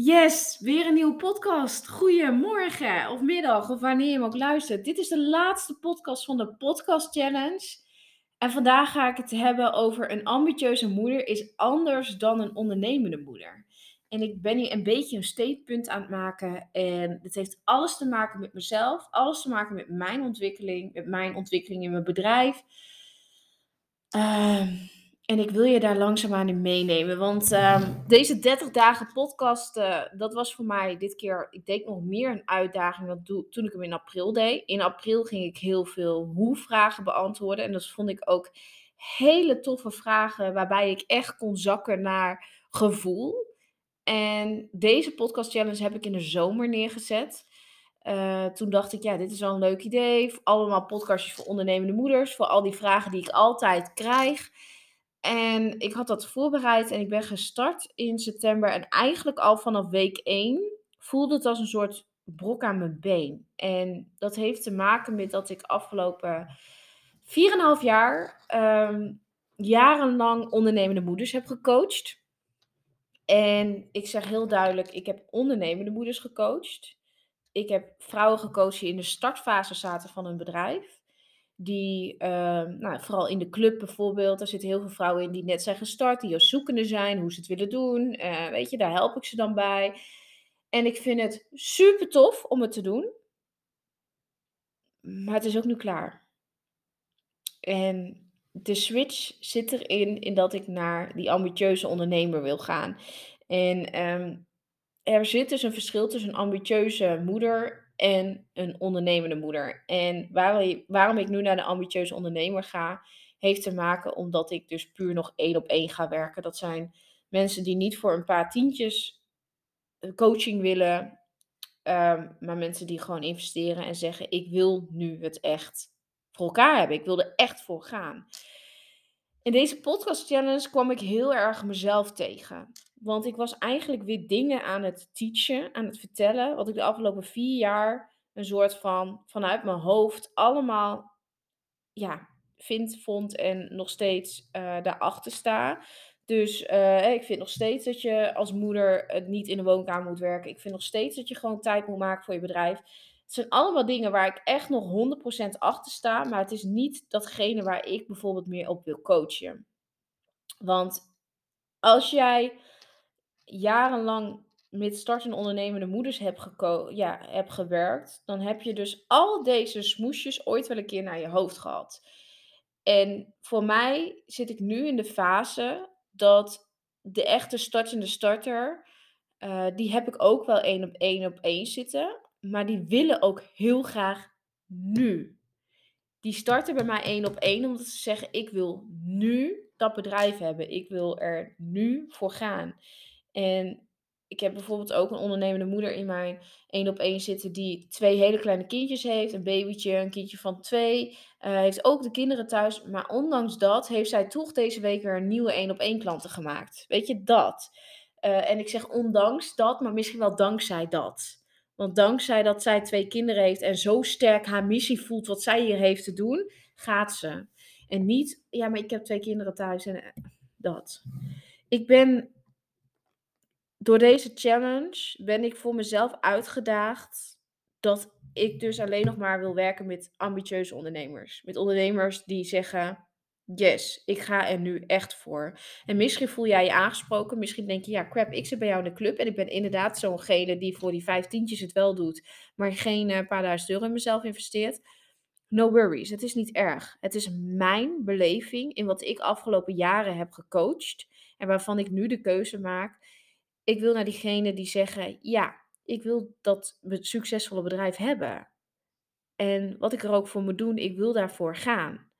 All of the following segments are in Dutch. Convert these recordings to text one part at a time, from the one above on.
Yes, weer een nieuwe podcast. Goedemorgen of middag of wanneer je hem ook luistert. Dit is de laatste podcast van de Podcast Challenge. En vandaag ga ik het hebben over een ambitieuze moeder is anders dan een ondernemende moeder. En ik ben hier een beetje een statepunt aan het maken. En het heeft alles te maken met mezelf, alles te maken met mijn ontwikkeling, met mijn ontwikkeling in mijn bedrijf. Uh, en ik wil je daar langzaamaan in meenemen. Want uh, deze 30 dagen podcast, uh, dat was voor mij dit keer, ik denk nog meer een uitdaging dan toen ik hem in april deed. In april ging ik heel veel hoe-vragen beantwoorden. En dat vond ik ook hele toffe vragen waarbij ik echt kon zakken naar gevoel. En deze podcast challenge heb ik in de zomer neergezet. Uh, toen dacht ik, ja, dit is wel een leuk idee. Allemaal podcastjes voor ondernemende moeders. Voor al die vragen die ik altijd krijg. En ik had dat voorbereid en ik ben gestart in september. En eigenlijk al vanaf week 1 voelde het als een soort brok aan mijn been. En dat heeft te maken met dat ik afgelopen 4,5 jaar um, jarenlang ondernemende moeders heb gecoacht. En ik zeg heel duidelijk, ik heb ondernemende moeders gecoacht. Ik heb vrouwen gecoacht die in de startfase zaten van een bedrijf die, ehm, nou, vooral in de club bijvoorbeeld, daar zitten heel veel vrouwen in die net zijn gestart, die als zoekende zijn, hoe ze het willen doen. Uh, weet je, daar help ik ze dan bij. En ik vind het super tof om het te doen. Maar het is ook nu klaar. En de switch zit erin, in dat ik naar die ambitieuze ondernemer wil gaan. En um, er zit dus een verschil tussen een ambitieuze moeder en een ondernemende moeder. En waarom, ik nu naar de ambitieuze ondernemer ga, heeft te maken omdat ik dus puur nog één op één ga werken. Dat zijn mensen die niet voor een paar tientjes eh, coaching willen, um, maar mensen die gewoon investeren en zeggen: Ik wil nu het echt voor elkaar hebben. Ik wil er echt voor gaan. In deze podcast challenge kwam ik heel erg mezelf tegen. Want ik was eigenlijk weer dingen aan het teachen, aan het vertellen, wat ik de afgelopen vier jaar een soort van vanuit mijn hoofd allemaal ja, vind, vond en nog steeds uh, daarachter sta. Dus uh, ik vind nog steeds dat je als moeder het niet in de woonkamer moet werken. Ik vind nog steeds dat je gewoon tijd moet maken voor je bedrijf. Het zijn allemaal dingen waar ik echt nog 100% achter sta. Maar het is niet datgene waar ik bijvoorbeeld meer op wil coachen. Want als jij jarenlang met startende ondernemende moeders hebt, geko ja, hebt gewerkt, dan heb je dus al deze smoesjes ooit wel een keer naar je hoofd gehad. En voor mij zit ik nu in de fase dat de echte startende starter, uh, die heb ik ook wel één op één op één zitten, maar die willen ook heel graag nu. Die starten bij mij één op één omdat ze zeggen: ik wil nu dat bedrijf hebben, ik wil er nu voor gaan. En ik heb bijvoorbeeld ook een ondernemende moeder in mijn één op één zitten die twee hele kleine kindjes heeft. Een babytje, een kindje van twee. Uh, heeft ook de kinderen thuis. Maar ondanks dat heeft zij toch deze week weer een nieuwe één op één klanten gemaakt. Weet je, dat. Uh, en ik zeg ondanks dat, maar misschien wel dankzij dat. Want dankzij dat zij twee kinderen heeft en zo sterk haar missie voelt wat zij hier heeft te doen, gaat ze. En niet, ja, maar ik heb twee kinderen thuis en uh, dat. Ik ben door deze challenge ben ik voor mezelf uitgedaagd dat ik dus alleen nog maar wil werken met ambitieuze ondernemers. Met ondernemers die zeggen: Yes, ik ga er nu echt voor. En misschien voel jij je aangesproken. Misschien denk je: Ja, crap, ik zit bij jou in de club. En ik ben inderdaad zo'ngene die voor die vijftientjes het wel doet. Maar geen uh, paar duizend euro in mezelf investeert. No worries, het is niet erg. Het is mijn beleving in wat ik afgelopen jaren heb gecoacht. En waarvan ik nu de keuze maak ik wil naar diegenen die zeggen: ja, ik wil dat succesvolle bedrijf hebben. En wat ik er ook voor moet doen, ik wil daarvoor gaan.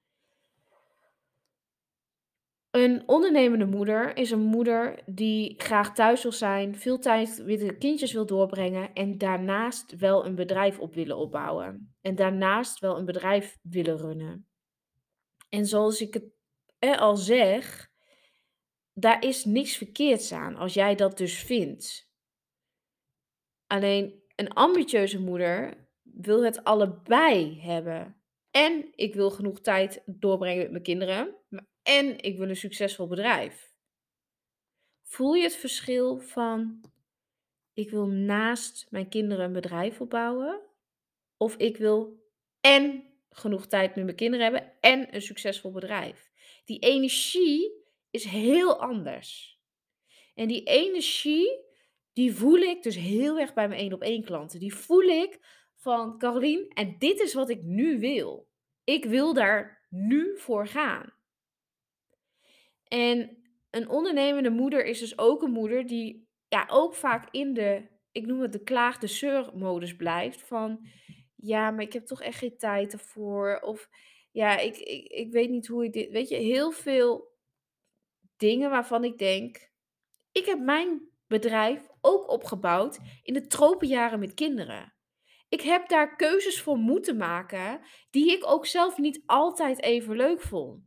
Een ondernemende moeder is een moeder die graag thuis wil zijn, veel tijd met de kindjes wil doorbrengen en daarnaast wel een bedrijf op willen opbouwen. En daarnaast wel een bedrijf willen runnen. En zoals ik het al zeg, daar is niks verkeerds aan als jij dat dus vindt. Alleen een ambitieuze moeder wil het allebei hebben. En ik wil genoeg tijd doorbrengen met mijn kinderen. En ik wil een succesvol bedrijf. Voel je het verschil van ik wil naast mijn kinderen een bedrijf opbouwen? Of ik wil en genoeg tijd met mijn kinderen hebben en een succesvol bedrijf. Die energie is heel anders. En die energie, die voel ik dus heel erg bij mijn één op één klanten. Die voel ik van Carolien en dit is wat ik nu wil. Ik wil daar nu voor gaan. En een ondernemende moeder is dus ook een moeder die ja, ook vaak in de, ik noem het de klaagde zeur-modus blijft. Van ja, maar ik heb toch echt geen tijd ervoor. Of ja, ik, ik, ik weet niet hoe ik dit. Weet je, heel veel dingen waarvan ik denk. Ik heb mijn bedrijf ook opgebouwd in de tropenjaren met kinderen. Ik heb daar keuzes voor moeten maken die ik ook zelf niet altijd even leuk vond.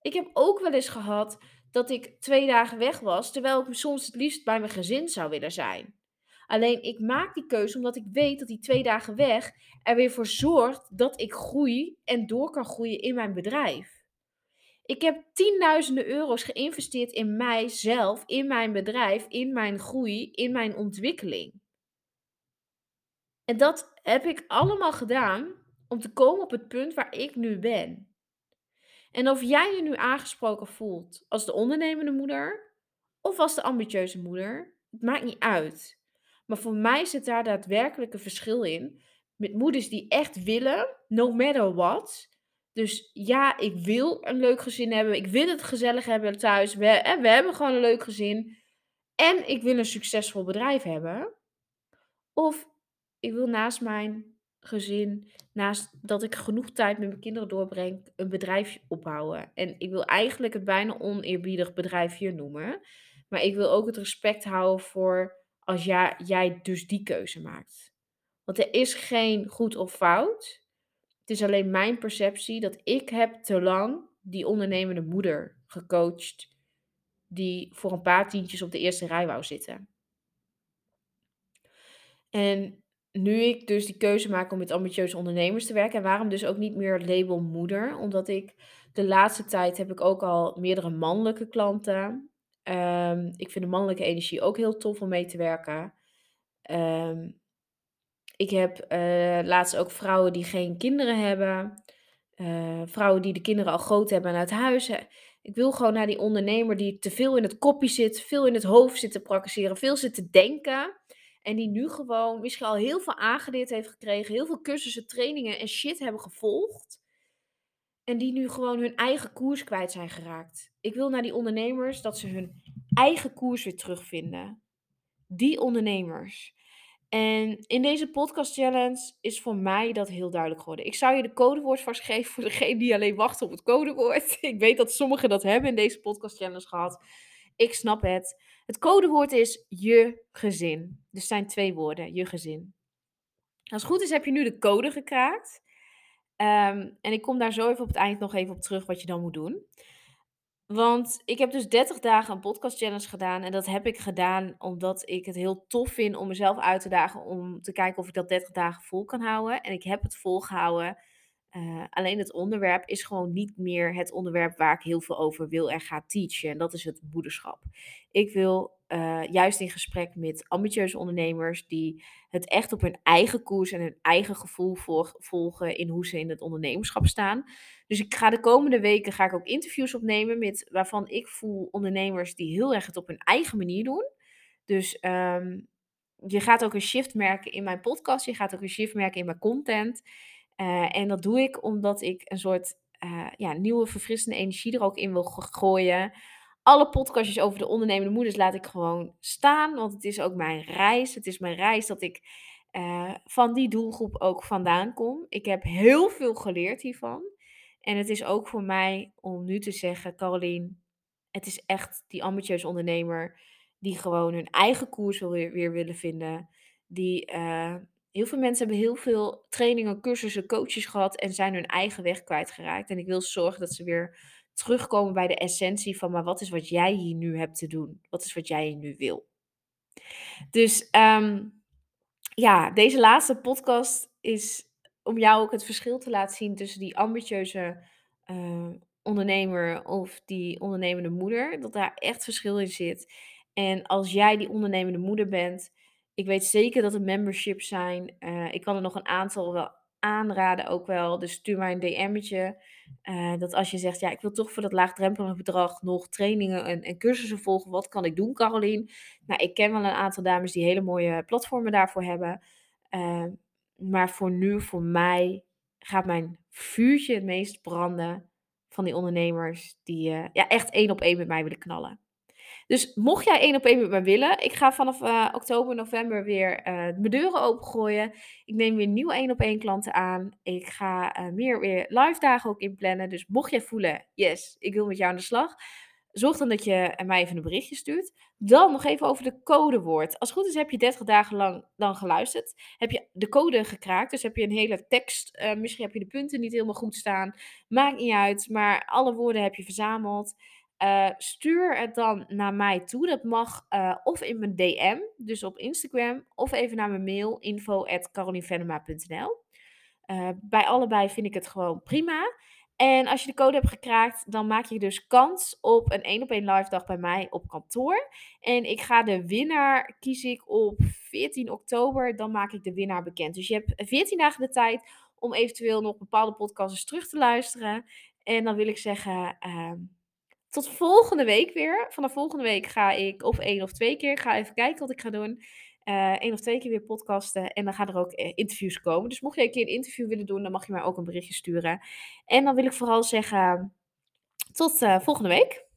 Ik heb ook wel eens gehad dat ik twee dagen weg was, terwijl ik soms het liefst bij mijn gezin zou willen zijn. Alleen ik maak die keuze omdat ik weet dat die twee dagen weg er weer voor zorgt dat ik groei en door kan groeien in mijn bedrijf. Ik heb tienduizenden euro's geïnvesteerd in mijzelf, in mijn bedrijf, in mijn groei, in mijn ontwikkeling. En dat heb ik allemaal gedaan om te komen op het punt waar ik nu ben. En of jij je nu aangesproken voelt als de ondernemende moeder of als de ambitieuze moeder, het maakt niet uit. Maar voor mij zit daar daadwerkelijk een verschil in. Met moeders die echt willen, no matter what. Dus ja, ik wil een leuk gezin hebben. Ik wil het gezellig hebben thuis. We, we hebben gewoon een leuk gezin. En ik wil een succesvol bedrijf hebben. Of ik wil naast mijn gezin, naast dat ik genoeg tijd met mijn kinderen doorbreng, een bedrijf opbouwen. En ik wil eigenlijk het bijna oneerbiedig bedrijfje noemen. Maar ik wil ook het respect houden voor als jij dus die keuze maakt. Want er is geen goed of fout. Het is alleen mijn perceptie dat ik heb te lang die ondernemende moeder gecoacht. Die voor een paar tientjes op de eerste rij wou zitten. En nu ik dus die keuze maak om met ambitieuze ondernemers te werken. En waarom dus ook niet meer label moeder? Omdat ik de laatste tijd heb ik ook al meerdere mannelijke klanten. Um, ik vind de mannelijke energie ook heel tof om mee te werken. Um, ik heb uh, laatst ook vrouwen die geen kinderen hebben. Uh, vrouwen die de kinderen al groot hebben en uit huis. Ik wil gewoon naar die ondernemer die te veel in het kopje zit, veel in het hoofd zit te praktiseren, veel zit te denken. En die nu gewoon misschien al heel veel aangeleerd heeft gekregen, heel veel cursussen, trainingen en shit hebben gevolgd. En die nu gewoon hun eigen koers kwijt zijn geraakt. Ik wil naar die ondernemers dat ze hun eigen koers weer terugvinden. Die ondernemers. En in deze podcast challenge is voor mij dat heel duidelijk geworden. Ik zou je de codewoord vast geven voor degene die alleen wachten op het codewoord. Ik weet dat sommigen dat hebben in deze podcast challenge gehad. Ik snap het. Het codewoord is je gezin. Dus zijn twee woorden, je gezin. Als het goed is heb je nu de code gekraakt. Um, en ik kom daar zo even op het eind nog even op terug wat je dan moet doen. Want ik heb dus 30 dagen een podcast challenge gedaan. En dat heb ik gedaan omdat ik het heel tof vind om mezelf uit te dagen. Om te kijken of ik dat 30 dagen vol kan houden. En ik heb het volgehouden. Uh, alleen het onderwerp is gewoon niet meer het onderwerp waar ik heel veel over wil en ga teachen. En dat is het moederschap. Ik wil uh, juist in gesprek met ambitieuze ondernemers die het echt op hun eigen koers en hun eigen gevoel volgen in hoe ze in het ondernemerschap staan. Dus ik ga de komende weken ga ik ook interviews opnemen met waarvan ik voel ondernemers die heel erg het op hun eigen manier doen. Dus um, je gaat ook een shift merken in mijn podcast. Je gaat ook een shift merken in mijn content. Uh, en dat doe ik omdat ik een soort uh, ja, nieuwe verfrissende energie er ook in wil gooien alle podcastjes over de ondernemende moeders laat ik gewoon staan. Want het is ook mijn reis. Het is mijn reis dat ik uh, van die doelgroep ook vandaan kom. Ik heb heel veel geleerd hiervan. En het is ook voor mij om nu te zeggen, Carolien, het is echt die ambitieuze ondernemer die gewoon hun eigen koers weer, weer willen vinden. Die, eh, heel veel mensen hebben heel veel trainingen, cursussen, coaches gehad en zijn hun eigen weg kwijtgeraakt. En ik wil zorgen dat ze weer terugkomen bij de essentie van, maar wat is wat jij hier nu hebt te doen? Wat is wat jij hier nu wil? Dus ehm, ja, deze laatste podcast is om jou ook het verschil te laten zien tussen die ambitieuze uh, ondernemer of die ondernemende moeder. Dat daar echt verschil in zit. En als jij die ondernemende moeder bent, ik weet zeker dat er memberships zijn. Uh, ik kan er nog een aantal wel aanraden ook wel. Dus stuur mij een DM'tje. Uh, dat als je zegt, ja, ik wil toch voor dat laagdrempelige bedrag nog trainingen en, en cursussen volgen. Wat kan ik doen, Carolien? Nou, ik ken wel een aantal dames die hele mooie platformen daarvoor hebben. Uh, maar voor nu, voor mij, gaat mijn vuurtje het meest branden van die ondernemers die uh, ja, echt één op één met mij willen knallen. Dus mocht jij één op één met mij willen, ik ga vanaf uh, oktober, november weer uh, mijn deuren opengooien. Ik neem weer nieuwe één op één klanten aan. Ik ga meer weer live dagen ook inplannen. Dus mocht jij voelen, yes, ik wil met jou aan de slag Zorg dan dat je mij even een berichtje stuurt. Dan nog even over de codewoord. Als het goed is heb je 30 dagen lang dan geluisterd. Heb je de code gekraakt. Dus heb je een hele tekst. Misschien heb je de punten niet helemaal goed staan. Maakt niet uit. Maar alle woorden heb je verzameld. Uh, stuur het dan naar mij toe. Dat mag uh, of in mijn DM, dus op Instagram, of even naar mijn mail info@carolinvenema.nl. bij allebei vind ik het gewoon prima. En als je de code hebt gekraakt, dan maak je dus kans op een 1 op 1 live dag bij mij op kantoor. En ik ga de winnaar kies ik op 14 oktober. Dan maak ik de winnaar bekend. Dus je hebt 14 dagen de tijd om eventueel nog bepaalde podcasts terug te luisteren. En dan wil ik zeggen, uh, tot volgende week weer. Vanaf volgende week ga ik of één of twee keer. Ga even kijken wat ik ga doen uh, één of twee keer weer podcasten. En dan gaan er ook uh, interviews komen. Dus mocht je een keer een interview willen doen, dan mag je mij ook een berichtje sturen. En dan wil ik vooral zeggen, tot uh, volgende week.